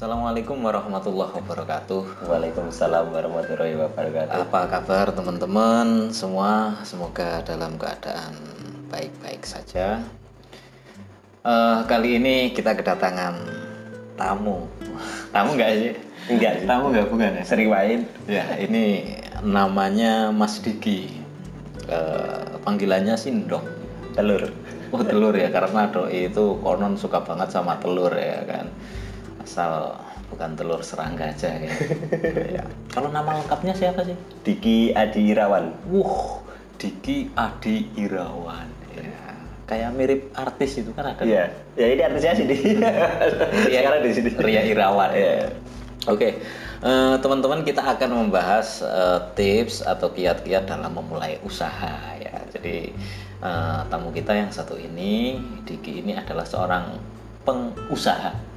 Assalamualaikum warahmatullahi wabarakatuh. Waalaikumsalam warahmatullahi wabarakatuh. Apa kabar teman-teman semua? Semoga dalam keadaan baik-baik saja. Eh, kali ini kita kedatangan tamu. Tamu nggak sih? Enggak sih. Tamu nggak bukan ya? Sering main. Ya ini namanya Mas Diki. Eh, panggilannya Sindong. Telur. Oh telur ya karena doi itu konon suka banget sama telur ya kan asal bukan telur serangga aja ya. ya. Kalau nama lengkapnya siapa sih? Diki Adi Irawan. Wuh, Diki Adi Irawan. Ya. Kayak mirip artis itu kan ada. Iya. Ya ini artisnya sini. Sekarang di sini. Ria Irawan. Iya. Oke, eh, teman-teman kita akan membahas eh, tips atau kiat-kiat dalam memulai usaha ya. Jadi eh, tamu kita yang satu ini, Diki ini adalah seorang pengusaha.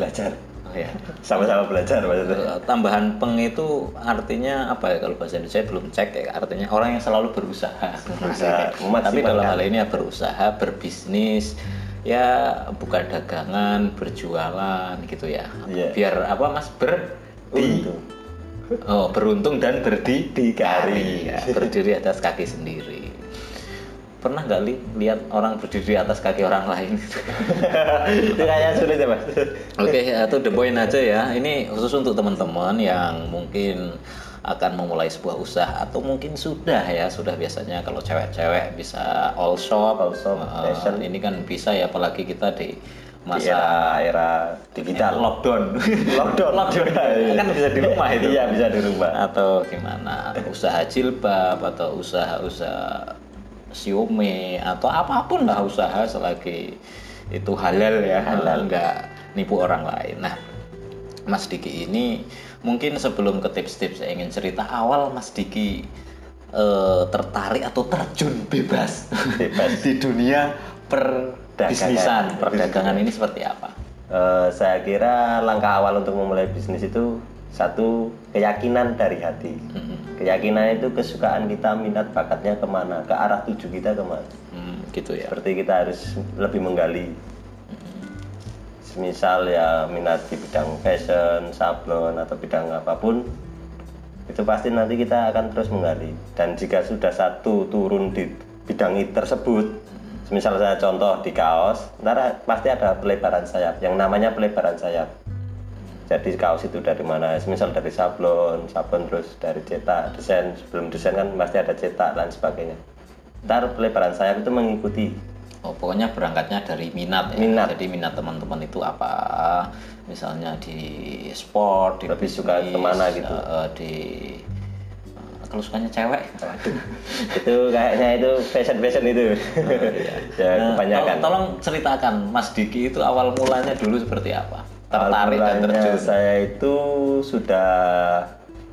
Belajar. Oh ya. Sama-sama belajar maksudnya. Eh, tambahan peng itu artinya apa ya kalau bahasa Indonesia belum cek ya artinya orang yang selalu berusaha Berusaha, tapi dalam hal ini ya berusaha berbisnis ya buka dagangan berjualan gitu ya Iya. biar apa mas ber oh beruntung dan berdikari Berdikari. ya, berdiri atas kaki sendiri pernah nggak li lihat orang berdiri atas kaki orang lain itu kayak sulit ya mas. Oke, itu the point aja ya. Ini khusus untuk teman-teman yang mungkin akan memulai sebuah usaha atau mungkin sudah ya, sudah biasanya kalau cewek-cewek bisa all shop, All shop, Eh, fashion. ini kan bisa ya apalagi kita di Di masa era era digital. lockdown. Lockdown. lockdown kan bisa di rumah itu. Iya bisa di rumah. Atau gimana? Usaha jilbab atau usaha-usaha siome atau apa pun lah usaha selagi itu halal ya halal nggak nipu orang lain. Nah Mas Diki ini mungkin sebelum ke tips-tips saya ingin cerita awal Mas Diki eh, tertarik atau terjun bebas Bebas. di dunia perbisnisan. Perdagangan ini seperti apa? Eh, saya kira langkah awal untuk memulai bisnis itu satu keyakinan dari hati. Keyakinan itu kesukaan kita, minat bakatnya ke mana, ke arah tuju kita ke mana. Hmm, gitu ya Seperti kita harus lebih menggali. Misal ya minat di bidang fashion, sablon atau bidang apa pun, itu pasti nanti kita akan terus menggali. Dan jika sudah satu turun di bidang itu tersebut, misal saya contoh di kaos, ntar pasti ada pelebaran sayap, yang namanya pelebaran sayap. Jadi kaos itu dari mana? Misal dari sablon, sablon terus dari cetak, desain, sebelum desain kan pasti ada cetak dan sebagainya. Ntar pelebaran sayap itu mengikuti Oh, pokoknya berangkatnya dari minat ya. Minat. Jadi minat teman-teman itu apa? Misalnya di sport, di Lebih suka ke mana gitu. eh, di eh, kalau sukanya cewek. itu kayaknya itu fashion fashion itu ya Nah, kebanyakan tolong, tolong ceritakan Mas Diki itu awal mulanya dulu seperti apa? Tertarik dan terjun. saya itu sudah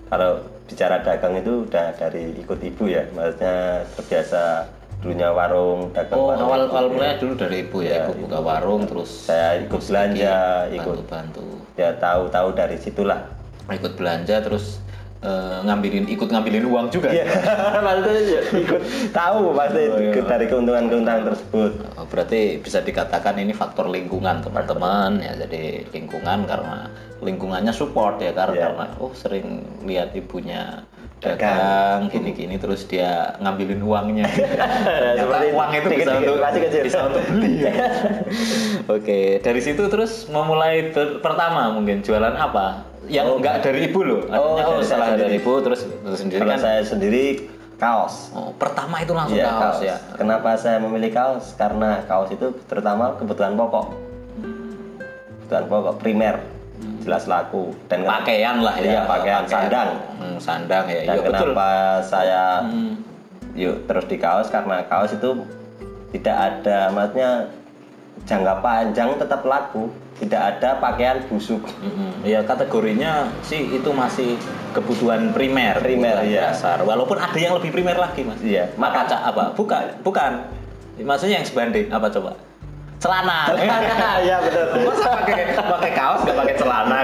kalau bicara dagang itu udah dari ikut ibu ya maksudnya terbiasa dulunya warung dagang Oh, warung awal awal mulanya dulu dari ibu ya, Ya, ibu buka warung terus saya ikut belanja ikut bantu-bantu. ya tahu-tahu dari situlah Ikut belanja terus eh, ngambilin ikut ngambilin uang juga. Iya, maksudnya ya ikut tahu pasti Oh, iya. ikut dari keuntungan-keuntungan tersebut Oh, Berarti bisa dikatakan ini faktor lingkungan teman-teman ya. Jadi lingkungan karena lingkungannya support ya karena, Iya. karena oh sering lihat ibunya dagang gini-gini terus dia ngambilin uangnya. Ternyata Seperti uang itu bisa untuk bisa untuk beli. ya. Oke, dari situ terus memulai ber- pertama mungkin jualan apa? Yang Oh. enggak dari ibu loh. Artinya, Oh, oh, dari setelah saya dari ibu terus terus sendiri kalau kan. saya sendiri kaos Oh, pertama itu langsung Iya, kaos, ya. Kenapa saya memilih kaos? Karena kaos itu terutama kebutuhan pokok. Kebutuhan pokok primer. Jelas laku dan pakaian lah ya Iya, pakaian, sandang. Hmm, sandang ya Dan iya betul kenapa saya Hmm. yuk terus di kaos karena kaos itu tidak ada maksudnya jangka panjang tetap laku. Tidak ada pakaian busuk. Mm-mm. ya kategorinya sih itu masih kebutuhan primer Primer, iya. dasar walaupun ada yang lebih primer lagi mas Iya. maka apa bukan bukan maksudnya yang sebanding apa coba celana Iya betul. masa pakai pakai kaos nggak pakai celana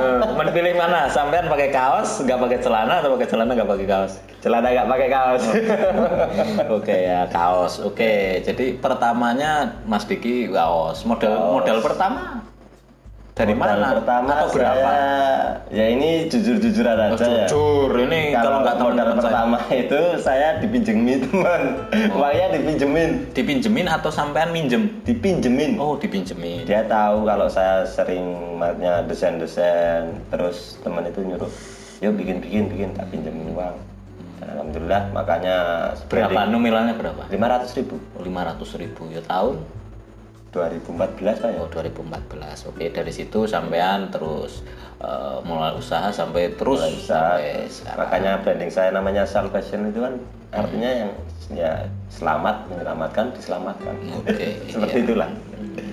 Eh, menpilih mana sampean pakai kaos nggak pakai celana atau pakai celana nggak pakai kaos Celana nggak pakai kaos. Oke ya kaos. Oke, jadi pertamanya Mas Diki kaos. Model Kaos. model pertama Dari Modal mana? pertama Atau berapa? saya ya ini jujur-jujuran Oh, aja ya. jujur, ini kalau nggak modal teman-teman saya pertama itu saya dipinjemin teman. Oh. Uangnya dipinjemin, dipinjemin atau sampean minjem? dipinjemin. Oh, dipinjemin. Dia tahu kalau saya sering maknya desain-desain, terus teman itu nyuruh, yuk bikin-bikin bikin tak pinjemin uang. Dan alhamdulillah makanya Berapa nominalnya berapa? Lima ratus ribu. 500 ribu ya tahun 2014 pak ya. oh 2014 oke dari situ sampean terus eh, mulai usaha sampai terus Bisa. sampai sekarang Makanya branding saya namanya salvation itu kan artinya yang ya selamat menyelamatkan diselamatkan. oke Seperti iya. itulah.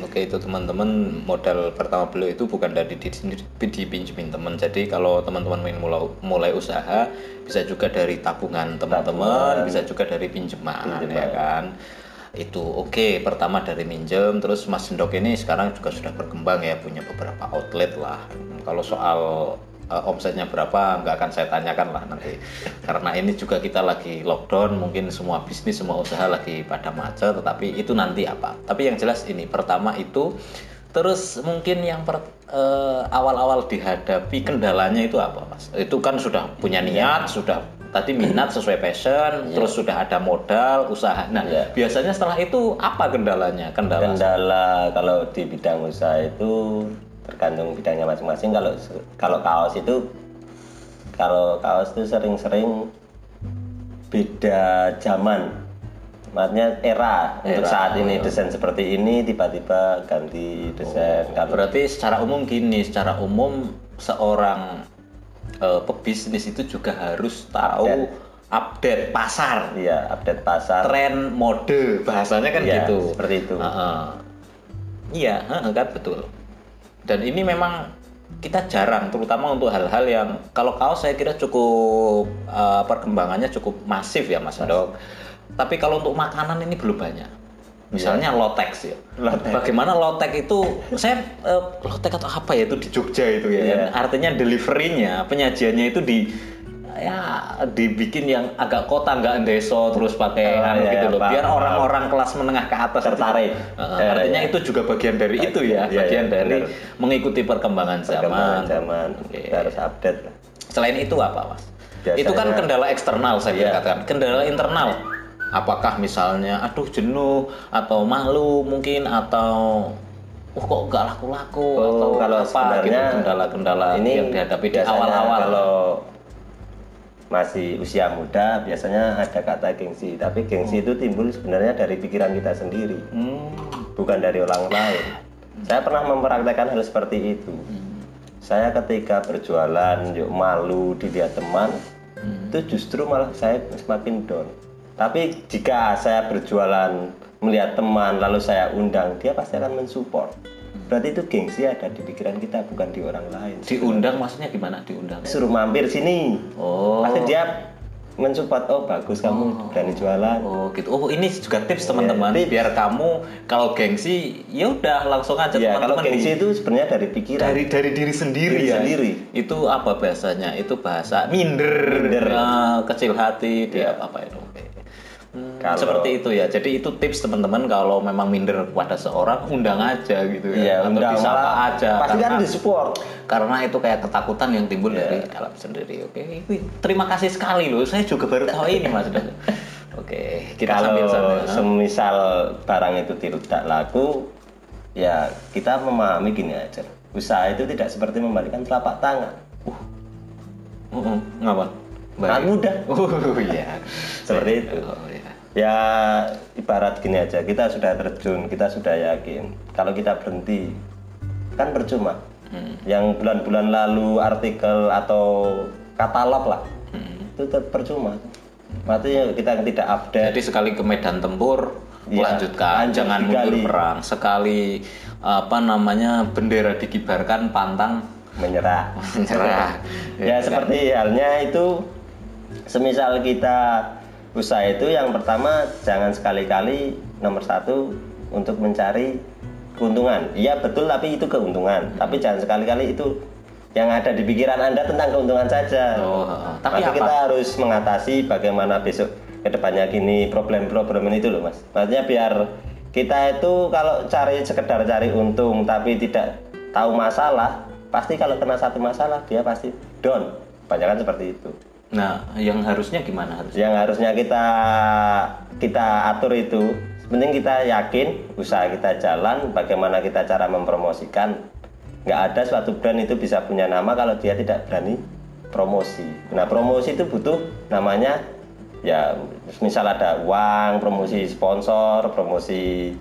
Oke itu teman-teman modal pertama beliau itu bukan dari diri sendiri dipinjemin teman. Jadi kalau teman-teman ingin mulai, mulai usaha bisa juga dari tabungan teman-teman, bisa juga dari pinjaman ya kan. Itu oke pertama dari minjem terus Mas Jendok ini sekarang juga sudah berkembang ya punya beberapa outlet lah. Kalau soal eh, omsetnya berapa nggak akan saya tanyakan lah nanti. Karena ini juga kita lagi lockdown mungkin semua bisnis semua usaha lagi pada macet tetapi itu nanti apa. Tapi yang jelas ini pertama itu terus mungkin yang per- eh, awal-awal dihadapi kendalanya itu apa mas? Itu kan sudah punya niat sudah tadi minat sesuai passion terus sudah ada modal usaha nah Iya. biasanya setelah itu apa kendalanya kendala Kendala kalau di bidang usaha itu tergantung bidangnya masing-masing. Kalau kalau kaos itu kalau kaos itu sering-sering beda zaman. Maksudnya era, untuk Era, saat ini iya. desain seperti ini tiba-tiba ganti desain. Kalau Berarti secara umum gini, secara umum seorang eh, pebisnis itu juga harus tahu update, pasar, Iya, update pasar. tren, mode, bahasanya kan Iya, gitu. seperti itu. Iya, heeh, kan betul. Dan ini memang kita jarang, terutama untuk hal-hal yang kalau kaos saya kira cukup eh, perkembangannya cukup masif ya Mas Dok. Tapi kalau untuk makanan ini belum banyak. Misalnya lotex ya. Iya. Lotex. Bagaimana lotex itu saya eh, lotex atau apa ya itu di Jogja itu ya. Iya. Artinya deliverynya, penyajiannya itu di ya dibikin yang agak kota nggak deso terus pakai Oh, anu iya, gitu loh biar orang-orang kelas menengah ke atas Tertarik. Iya, artinya iya. itu juga bagian dari itu ya bagian dari benar. mengikuti perkembangan zaman perkembangan zaman Oke. kita harus update selain itu apa mas Biasanya- itu kan kendala eksternal saya katakan kendala internal apakah misalnya aduh jenuh atau malu mungkin atau oh kok nggak laku-laku Oh, atau kalau apa sebenarnya gitu kendala-kendala ini yang dihadapi di awal-awal. kalau masih usia muda biasanya ada kata gengsi. Tapi gengsi itu timbul sebenarnya dari pikiran kita sendiri. Hmm. bukan dari orang lain. Saya pernah mempraktekkan hal seperti itu. Saya ketika berjualan yuk malu dilihat teman itu justru malah saya semakin down tapi jika saya berjualan melihat teman lalu saya undang dia pasti akan mensupport berarti itu gengsi ada di pikiran kita bukan di orang lain diundang maksudnya gimana diundang suruh mampir sini oh pasti dia mensupport oh bagus kamu berani jualan Oh gitu. Oh ini juga tips teman-teman tips. biar kamu kalau gengsi ya udah langsung aja kalau teman-teman gengsi di- itu sebenarnya dari pikiran dari dari diri sendiri Diri ya. sendiri. Itu apa bahasanya? Itu bahasa minder, Minder. eh, kecil hati, dia Ya. apa itu? Hmm, Kalau- seperti itu ya. Jadi itu tips teman-teman kalau memang minder kepada seorang undang aja gitu Iya, ya. Atau undang disapa aja. pasti kan karena- disupport karena itu kayak ketakutan yang timbul Iya. dari dalam sendiri. Oke, Wih, terima kasih sekali loh. Saya juga baru tahu ini Mas. Oke, kita kalau sambil sana. semisal barang itu tidak laku ya kita memahami gini aja usaha itu tidak seperti membalikan telapak tangan Uh, uh, ngapa? sangat mudah Oh iya. Seperti itu. Oh iya. Ya ibarat gini aja kita sudah terjun kita sudah yakin kalau kita berhenti kan percuma Hmm. yang bulan-bulan lalu artikel atau katalog lah Hmm. itu percuma artinya kita tidak update Jadi sekali ke medan tempur Iya, lanjutkan, lanjut jangan mundur perang. Sekali apa namanya bendera dikibarkan pantang menyerah menyerah. ya seperti halnya itu semisal kita usaha itu yang pertama jangan sekali-kali nomor satu untuk mencari keuntungan. Iya betul tapi itu keuntungan. Tapi jangan sekali-kali itu yang ada di pikiran anda tentang keuntungan saja. Oh, tapi apa? kita harus mengatasi bagaimana besok ke depannya gini problem-problem itu loh mas. Maksudnya biar kita itu kalau cari sekedar cari untung tapi tidak tahu masalah pasti kalau kena satu masalah dia pasti down. Banyak kan seperti itu Nah, yang harusnya gimana harus? yang harusnya kita kita atur itu penting kita yakin usaha kita jalan bagaimana kita cara mempromosikan. Nggak ada suatu brand itu bisa punya nama kalau dia tidak berani promosi. Nah promosi itu butuh namanya ya misal ada uang promosi sponsor promosi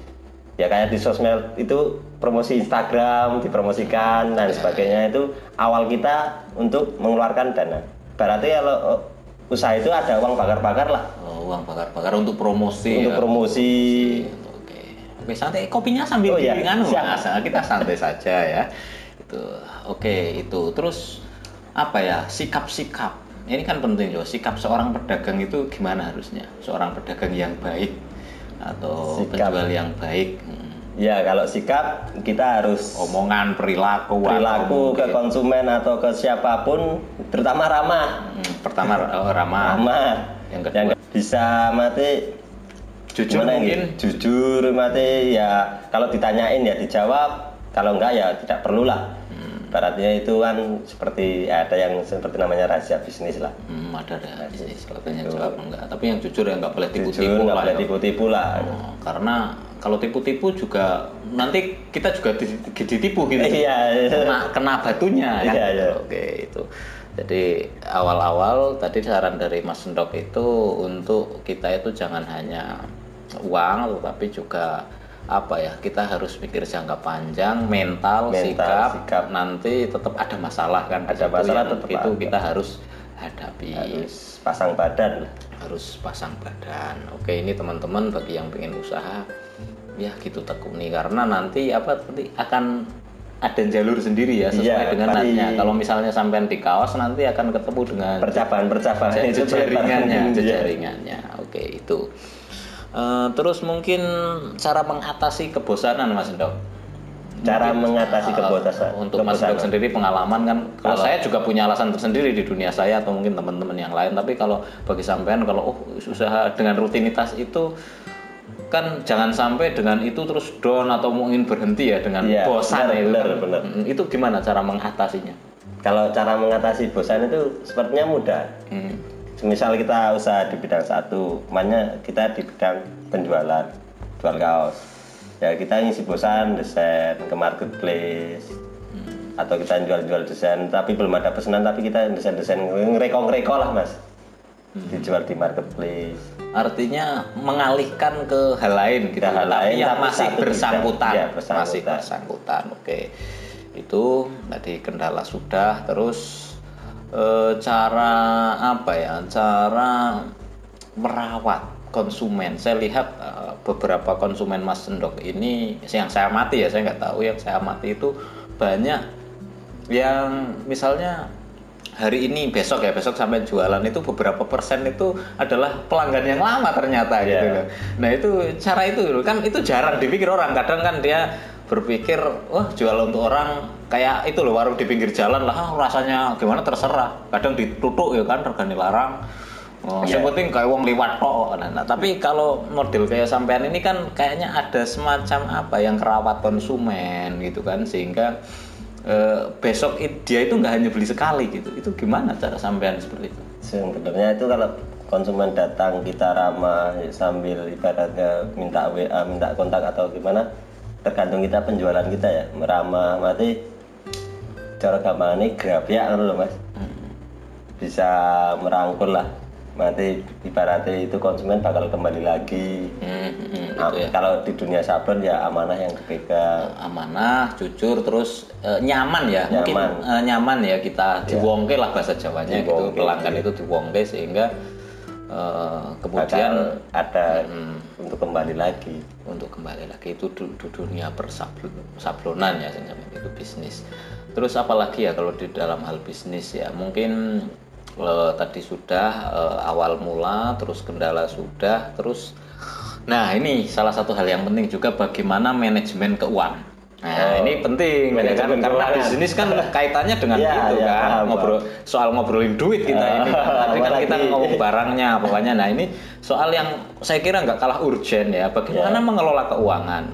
ya kayak di sosmed itu promosi Instagram dipromosikan dan sebagainya. Itu awal kita untuk mengeluarkan dana berarti kalau oh, usaha itu ada uang bakar-bakar lah Oh, uang bakar-bakar untuk promosi. untuk ya. promosi Oke. Oke, santai kopinya sambil Oh, iya. Siap. Mas. Kita santai saja ya. Itu. Oke, itu. Terus apa ya? Sikap-sikap. Ini kan penting loh. Sikap seorang pedagang itu gimana harusnya? Seorang pedagang yang baik atau Sikap. penjual yang baik. Hmm. Ya kalau sikap kita harus Omongan, perilaku, perilaku ke konsumen atau ke siapa pun terutama ramah Hmm, pertama oh, ramah. ramah Yang kedua? bisa mati Jujur gimana mungkin. jujur mati ya kalau ditanyain ya dijawab kalau enggak ya tidak perlu lah Hmm. Baratnya itu kan seperti ya, ada yang seperti namanya rahasia bisnis lah Hmm, ada ada bisnis katanya jawab enggak. Tapi yang jujur ya nggak boleh tipu-tipu lah. boleh ya. tipu-tipu lah Oh, karena kalau tipu-tipu juga nanti kita juga di- ditipu gitu. Iya. Kena, kena batunya kan. Iya, iya. Oke, itu. Jadi awal-awal tadi saran dari Mas Sendok itu untuk kita itu jangan hanya uang tetapi juga apa ya kita harus pikir jangka panjang mental, Mental, sikap, sikap. nanti tetap ada masalah kan Ada masalah yang tetap itu ada. kita harus hadapi harus pasang badan harus pasang badan. Oke, ini teman-teman bagi yang pengen usaha ya gitu tekuni karena nanti apa nanti akan ada jalur sendiri ya sesuai Iya, dengan natnya. Kalau misalnya sampean di kaos nanti akan ketemu dengan percabaan-percabaan je- itu jejaringannya, Iya. jejaringannya. Oke, itu. Eh, terus mungkin cara mengatasi kebosanan Mas Dok. Cara mengatasi Eh, kebosanan untuk Mas Dok sendiri pengalaman kan kalau saya juga punya alasan tersendiri di dunia saya atau mungkin teman-teman yang lain tapi kalau bagi sampean kalau oh usaha dengan rutinitas itu kan jangan sampai dengan itu terus down atau mungkin berhenti ya dengan Iya, bosan benar, itu benar, kan. benar. Mm, itu gimana cara mengatasinya kalau cara mengatasi bosan itu sepertinya mudah Hmm. misal kita usaha di bidang satu makanya kita di bidang penjualan jual kaos ya kita ngisi bosan desain ke marketplace. Hmm. atau kita jual-jual desain tapi belum ada pesanan tapi kita desain-desain ngereko-ngereko lah mas. Hmm. dijual di marketplace. Artinya mengalihkan ke hal lain gitu. hal tapi lain, yang tapi masih bersangkutan. Iya, bersangkutan. masih bersangkutan oke. Itu tadi kendala sudah. Terus eh, cara apa ya? Cara merawat konsumen saya lihat eh, beberapa konsumen Mas Sendok ini yang saya amati ya saya nggak tahu yang saya amati itu banyak yang misalnya hari ini besok ya besok sampai jualan itu beberapa persen itu adalah pelanggan yang lama ternyata Iya. gitu loh. Nah itu cara itu loh. kan itu jarang dipikir orang kadang kan dia berpikir wah jual untuk orang kayak itu loh warung di pinggir jalan lah ah, rasanya gimana terserah kadang ditutup ya kan regane larang Oh, Iya. yang penting kayak wong liwat tok. Nah, nah, tapi kalau model kayak sampean ini kan kayaknya ada semacam apa yang kerawat konsumen gitu kan sehingga eh, besok it- dia itu nggak hanya beli sekali gitu. Itu gimana cara sampean seperti itu? sebenarnya itu kalau konsumen datang kita ramah sambil ibaratnya minta WA minta kontak atau gimana tergantung kita penjualan kita ya meramah mati cara gampang ini grab ya kan loh mas bisa merangkul lah mati ibaratnya itu konsumen bakal kembali lagi. Hmm, hmm, Am- itu ya. kalau di dunia sablon ya amanah yang dipegang amanah, jujur, terus eh, nyaman ya, mungkin Nyaman. eh, nyaman ya kita diwongke lah bahasa Jawanya gitu, Diwongke, pelanggan iya. itu diwongke sehingga eh, kemudian bakal ada untuk kembali lagi. Untuk kembali lagi. Itu du, du- dunia persablon sablonan ya itu bisnis. Terus apalagi ya kalau di dalam hal bisnis ya mungkin eh, tadi sudah eh, awal mula terus kendala sudah terus nah ini salah satu hal yang penting juga bagaimana manajemen keuangan. Nah, Oh, ini penting ya kan? Karena bisnis kan kaitannya dengan Iya, itu iya, kan paham, ngobrol soal ngobrolin duit kita ini. Kan. Tadi kan kita ngomong barangnya pokoknya. Nah ini soal yang saya kira nggak kalah urgent ya bagaimana Ya. mengelola keuangan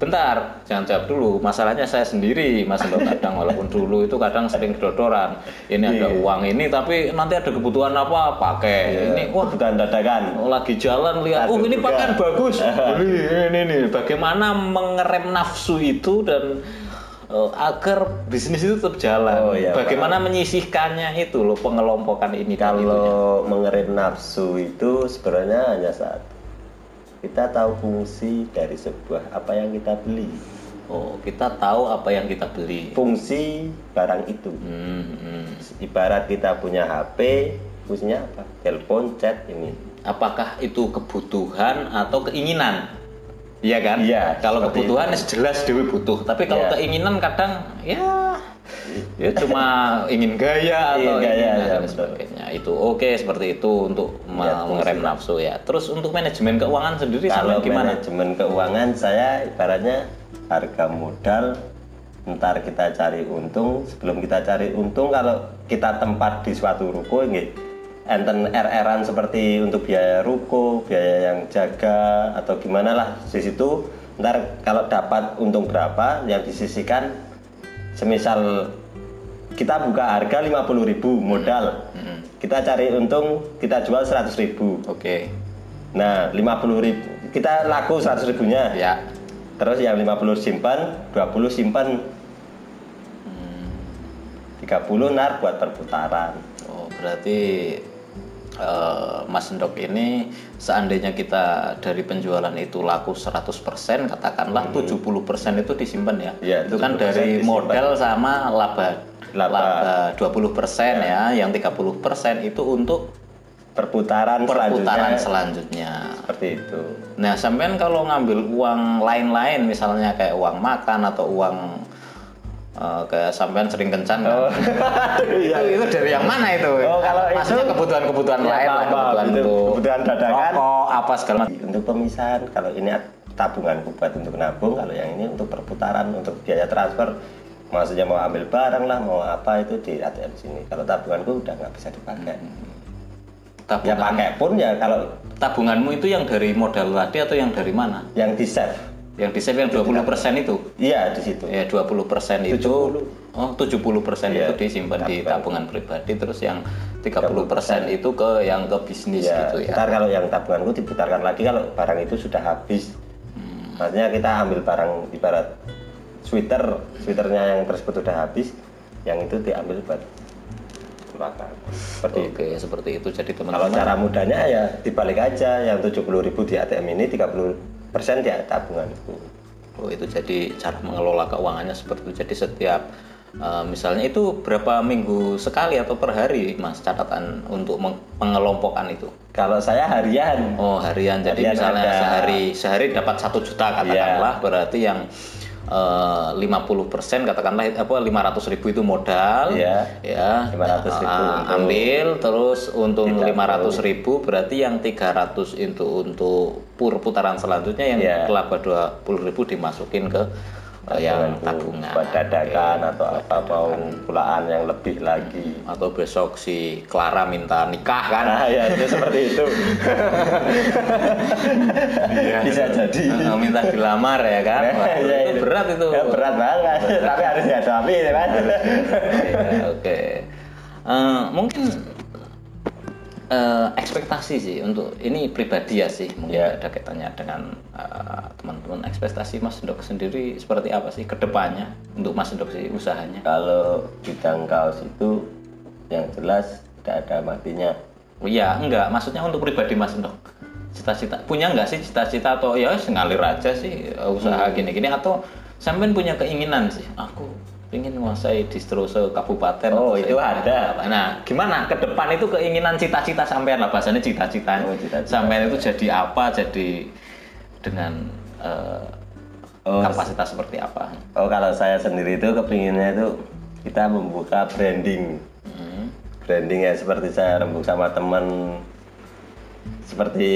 bentar jangan jawab dulu. Masalahnya saya sendiri mas Mbak kadang walaupun dulu itu kadang sering kedodoran ini ada Iya. uang ini tapi nanti ada kebutuhan apa pakai. Ini wah. Kebutuhan dadakan. Lagi jalan lihat. Oh ini juga. pakaian bagus. Beli ini nih bagaimana mengerem nafsu itu dan eh, agar bisnis itu tetap jalan? Oh, iya, bagaimana menyisihkannya itu loh pengelompokan ini kalau mengerin nafsu itu sebenarnya hanya satu kita tahu fungsi dari sebuah apa yang kita beli. Oh kita tahu apa yang kita beli. Fungsi barang itu. Hmm, hmm. ibarat kita punya HP fungsinya apa? Telepon chat ini. Apakah itu kebutuhan atau keinginan? Iya kan? Iya, Kalau kebutuhan jelas dewi butuh, tapi kalau Iya. keinginan kadang ya ya cuma ingin gaya atau Ingin gaya, ingin ya, dan betul. sebagainya. Itu oke seperti itu untuk Ya, mengerem nafsu ya. Terus untuk manajemen keuangan sendiri kalau gimana? manajemen keuangan saya ibaratnya harga modal ntar kita cari untung sebelum kita cari untung kalau kita tempat di suatu ruko nggih enten RR-an seperti untuk biaya ruko biaya yang jaga atau gimana lah di situ ntar kalau dapat untung berapa yang disisihkan semisal kita buka harga 50.000 modal kita cari untung kita jual 100.000 Oke. Nah, 50 ribu kita laku 100 ribunya. Ya. Terus yang 50 simpan, 20 simpan. 30 nar buat perputaran. Oh, berarti eh, Mas Endok ini seandainya kita dari penjualan itu laku 100% katakanlah 70% itu disimpan ya. Iya, itu kan 70% dari disimpan. modal sama laba Laba. Laba 20% ya, yang 30% itu untuk Perputaran, perputaran selanjutnya. selanjutnya. Seperti itu. Nah, sampean kalau ngambil uang lain-lain misalnya kayak uang makan atau uang kayak sampean sering kencan kan? Iya. itu, itu dari yang mana itu? Oh, kalau Maksudnya itu- kebutuhan-kebutuhan Ya, lain lah, kebutuhan itu untuk kebutuhan dadakan. rokok, apa segala macam. Untuk pemisahan, kalau ini tabunganku buat untuk nabung, kalau yang ini untuk perputaran, untuk biaya transfer. Maksudnya mau ambil barang lah, mau apa itu di ATM sini. Kalau tabunganku udah nggak bisa dipakai. Ya Tabungan, pakai pun ya kalau tabunganmu itu yang dari modal tadi atau yang dari mana? yang di save. Yang di save yang 20% itu? Iya di situ. Ya 20% itu 70. Oh 70% Iya, itu disimpan di tabungan. tabungan pribadi terus yang 30% itu ke yang ke bisnis Ya, gitu ya. ntar kalau yang tabunganku diputarkan lagi kalau barang itu sudah habis. Hmm. Maksudnya kita ambil barang ibarat sweater, sweaternya yang tersebut sudah habis, yang itu diambil buat makan. Seperti itu. Oke, seperti itu. Jadi Kalau teman-teman cara mudahnya ya dibalik aja, yang 70.000 di ATM ini 30% di tabunganku. Oh, itu jadi cara mengelola keuangannya seperti itu. Jadi setiap eh, misalnya itu berapa minggu sekali atau per hari, Mas, catatan untuk meng- pengelompokan itu? Kalau saya harian, Oh, harian. Jadi Harian misalnya ada. sehari sehari dapat satu juta katakanlah, berarti yang eh, 50% katakanlah apa 500 ribu itu modal, Iya. ya, 500.000 ah, untuk ambil terus untung ditabung. 500 ribu berarti yang 300 itu untuk pur putaran selanjutnya yang Iya. laba 20 ribu dimasukin ke yang tabungan buat dadakan atau apa mau pulaan yang lebih lagi. atau besok si Clara minta nikah kan Nah, ya itu seperti itu. Bisa jadi. Minta dilamar ya kan Wah, Ya, itu berat itu Ya, berat banget. Tapi harus dihadapi ya kan. Iya, Oke. Eh, mungkin eh, ekspektasi sih untuk ini pribadi ya sih mungkin Ya. ada kaitannya dengan eh, teman-teman ekspektasi Mas Dok sendiri seperti apa sih ke depannya untuk Mas Dok sih usahanya? Kalau bidang kaos itu yang jelas tidak ada matinya. Oh, Iya enggak maksudnya untuk pribadi Mas Dok cita-cita punya nggak sih cita-cita atau ya ngalir aja sih eh, usaha Hmm. gini-gini atau sampean punya keinginan sih aku ingin menguasai distro se kabupaten Oh, itu ada. Nah, gimana ke depan itu keinginan cita-cita sampean lah bahasanya cita-cita. Oh. Sampean itu jadi apa? Jadi dengan eh, Oh, kapasitas seperti apa? Oh kalau saya sendiri itu kepinginnya itu kita membuka branding. Hmm. Branding ya seperti saya rembuk sama teman seperti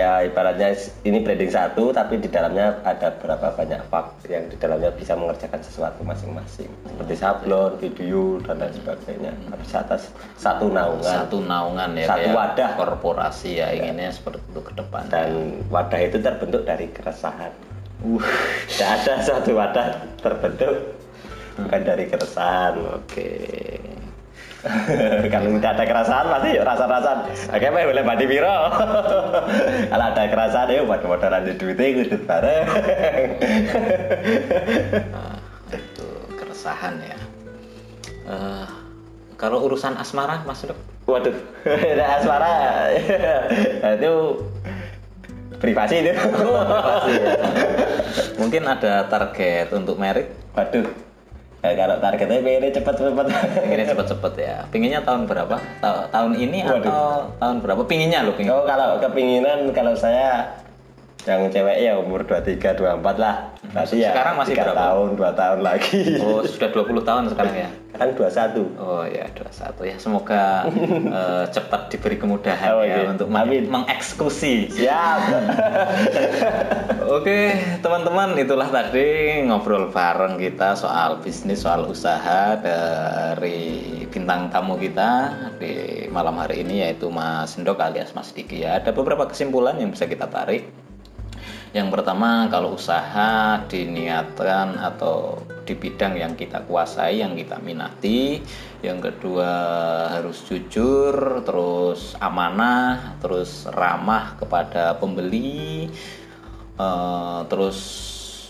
ya ibaratnya ini branding satu tapi di dalamnya ada berapa banyak fak yang di dalamnya bisa mengerjakan sesuatu masing-masing. Seperti sablon, video dan lain sebagainya. Harus atas satu naungan. Satu naungan ya Satu kayak wadah. korporasi ya inginnya seperti itu ke depan. dan wadah itu terbentuk dari keresahan. Uh, tidak ada suatu wadah terbentuk. Bukan dari keresahan. Oke. kalau tidak ada keresahan pasti ya rasa-rasan oke apa boleh badi biro kalau ada keresahan ya buat motoran di duitnya ikut bareng. Nah, itu keresahan ya. Eh, kalau urusan asmara, Mas Dok? waduh ada asmara itu privasi itu. Mungkin ada target untuk merit? Waduh Ya, kalau targetnya pengennya cepet-cepet Pinginnya cepet-cepet ya. Pinginnya tahun berapa? Ta- tahun ini Waduh. atau tahun berapa? Pinginnya loh, pingin. Oh kalau kepinginan kalau saya yang cewek ya umur 23 24 lah. Nanti ya Sekarang masih berapa? tahun, 2 tahun lagi. Oh, sudah 20 tahun sekarang ya. Kan 21. Oh ya, 21 ya. Semoga eh, cepat diberi kemudahan Oh, ya iya. untuk Amin. mengeksekusi. Siap. Oke, teman-teman, itulah tadi ngobrol bareng kita soal bisnis, soal usaha dari bintang tamu kita di malam hari ini yaitu Mas Ndok alias Mas Diki ya. Ada beberapa kesimpulan yang bisa kita tarik. Yang pertama, kalau usaha diniatkan atau di bidang yang kita kuasai, yang kita minati. Yang kedua, harus jujur, terus amanah, terus ramah kepada pembeli. Eh, terus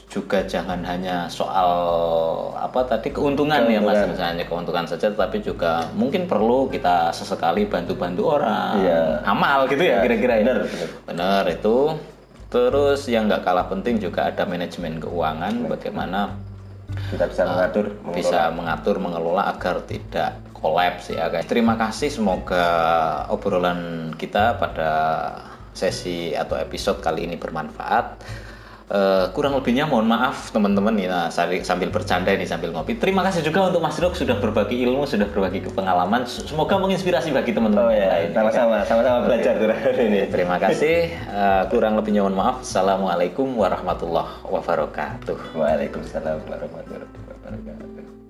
juga jangan hanya soal apa tadi keuntungan, ya mas Keuntungan. misalnya keuntungan saja tapi juga mungkin perlu kita sesekali bantu-bantu orang Iya. amal gitu ya kira-kira ya bener. Benar itu. Terus yang nggak kalah penting juga ada manajemen keuangan, bagaimana Kita bisa mengatur, mengelola. bisa mengatur mengelola agar tidak kolaps ya guys. Terima kasih semoga obrolan kita pada sesi atau episode kali ini bermanfaat. Eh, kurang lebihnya mohon maaf teman-teman ya nah, sambil bercanda ini sambil ngopi. Terima kasih juga untuk Mas Dok sudah berbagi ilmu, sudah berbagi pengalaman. Semoga menginspirasi bagi teman-teman Oh ya, sama-sama, sama-sama belajar ini. Terima kasih. Eh, kurang lebihnya mohon maaf. Assalamualaikum warahmatullahi wabarakatuh. Waalaikumsalam warahmatullahi wabarakatuh.